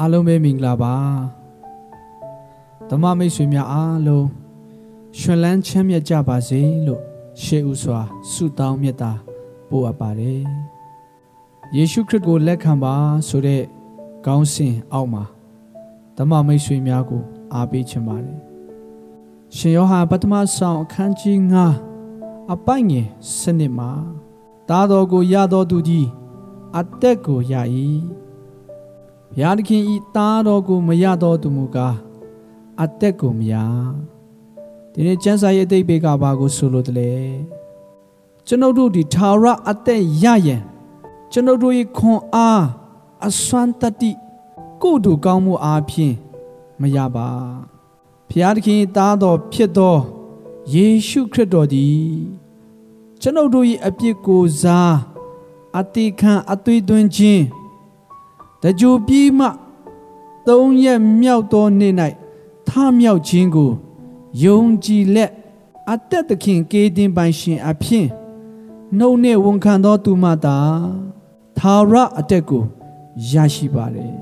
အားလုံးပဲမင်္ဂလာပါဓမ္မမိတ်ဆွေများအားလုံးရှင်လန်းချမ်းမြေ့ကြပါစေလို့ရှေးဥစွာဆုတောင်းမြတ်တာပို့အပ်ပါတယ်ယေရှုခရစ်ကိုလက်ခံပါဆိုတဲ့ကောင်းစဉ်အောက်မှာဓမ္မမိတ်ဆွေများကိုအားပေးချင်ပါတယ်ရှင်ယောဟန်ပထမဆောင်အခန်းကြီး9အပိုင်ငယ်စနစ်မှာတားတော်ကိုရတော်သူကြီးအသက်ကိုရ၏ ဘုရားသခင်ဤသားတော်ကိုမရတော်သူမူကားအသက်ကိုမရဒီနေ့ကျမ်းစာရဲ့အတိတ်ဘေကဘာကိုဆိုလိုတယ်လဲကျွန်ုပ်တို့ဒီထာဝရအသက်ရရန်ကျွန်ုပ်တို့၏ခွန်အားအစွမ်းတတိကိုယ်တို့ကောင်းမှုအားဖြင့်မရပါဘုရားသခင်သားတော်ဖြစ်သောယေရှုခရစ်တော်သည်ကျွန်ုပ်တို့၏အပြစ်ကိုစားအတိခံအသွေးသွင်းခြင်း တကြိုပြီးမှသုံးရက်မြောက်သောနေ့၌ထမြောက်ခြင်းကိုယုံကြည်လက်အသက်သခင်ကေတင်ပိုင်ရှင်အဖြစ်နှုတ်နှင့်ဝန်ခံသောသူမှသာသာရအတက်ကိုရရှိပါတယ်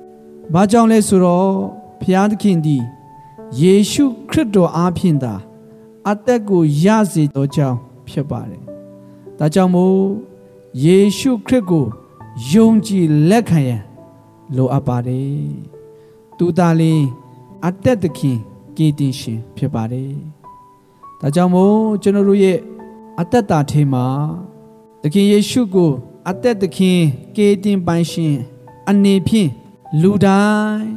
။ဘာကြောင့်လဲဆိုတော့ဘုရားသခင်သည်ယေရှုခရစ်တော်အားဖြင့်သာအသက်ကိုရစေသောကြောင့်ဖြစ်ပါတယ်။ဒါကြောင့်မို့ယေရှုခရစ်ကို ယုံကြည်လက်ခံရန်လိုအပ်ပါတယ်သူသာလင်အသက်သခင်ကေတင်ရှင်ဖြစ်ပါတယ်ဒါကြောင့်မို့ကျွန်တော်တို့ရဲ့အသက်တာထဲမှာသခင်ယေရှုကို အသက်သခင်ကေတင်ပိုင်ရှင် အနေဖြင့်လူတိုင်း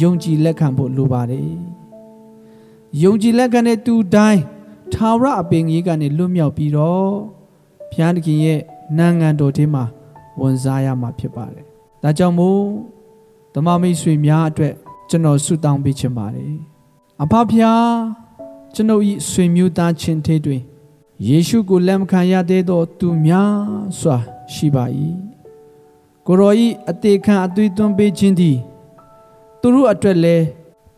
ယုံကြည်လက်ခံဖို့လိုပါတယ်ယုံကြည်လက်ခံတဲ့သူတိုင်းထာဝရအပင်ကြီးကနေလွတ်မြောက်ပြီးတော့ဘုရားသခင်ရဲ့နိုင်ငံတော်ထဲမှာ ဝန်စားရမှာဖြစ်ပါတယ်။ဒါကြောင့်မို့ဓမ္မမိတ်ဆွေများအတွက်ကျွန်တော်ဆုတောင်းပေးချင်ပါတယ်။အဖဖျားကျွန်ုပ်ဤဆွေမျိုးသားချင်းတွေတွင်ယေရှုကိုလက်မခံရသေးသောသူများစွာရှိပါ၏။ကိုရောဤအသေးခံအသွေးသွင်းပေးခြင်းသည်သူတို့အတွက်လည်း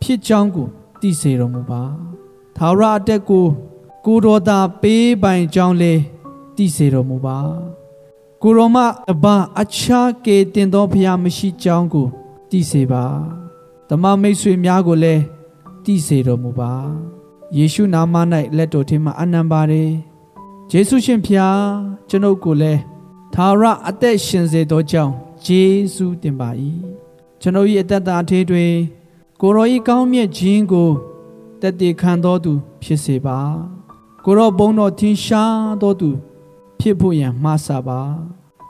ဖြစ်ကြောင်းကိုသိစေတော်မူပါ။သာဝရအတက်ကိုကိုတော်သာပေးပိုင်ကြောင်းလည်းသိစေတော်မူပါ။ ကိုရောမအဘအခြားကေတင်သောဖျားမရှိကြောင်းကိုတည်စေပါဓမ္မမိတ်ဆွေများကိုလည်းတည်စေတော်မူပါယေရှုနာမ၌လက်တော်ထင်းမှာအနံပါတယ်ယေရှုရှင်ဖျားကျွန်ုပ်ကိုလည်းသာရအသက်ရှင်စေသောကြောင့်ယေရှုတင်ပါ၏ကျွန်ုပ်၏အသက်တာအသေးတွေကိုရောဤကောင်းမြတ်ခြင်းကိုတက်တည်ခံတော်သူ ဖြစ်စေပါကိုရောဘုန်းတော်ထင်ရှားတော်သူ ဖြစ်ဖို့ရန်မှားစာပါ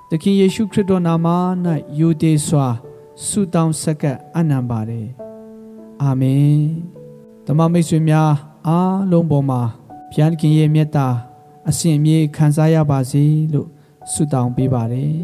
သခင်ယေရှုခရစ်တော်နာမ၌ယိုသေးစွာဆုတောင်းဆက်ကပ်အနံပါတယ်အာမင်ဓမ္မမိတ်ဆွေများအားလုံးပေါ်မှာဘုရားသခင်ရဲ့မြတ်တာအစဉ်အမြဲခံစားရပါစေလို့ဆုတောင်းပေးပါတယ်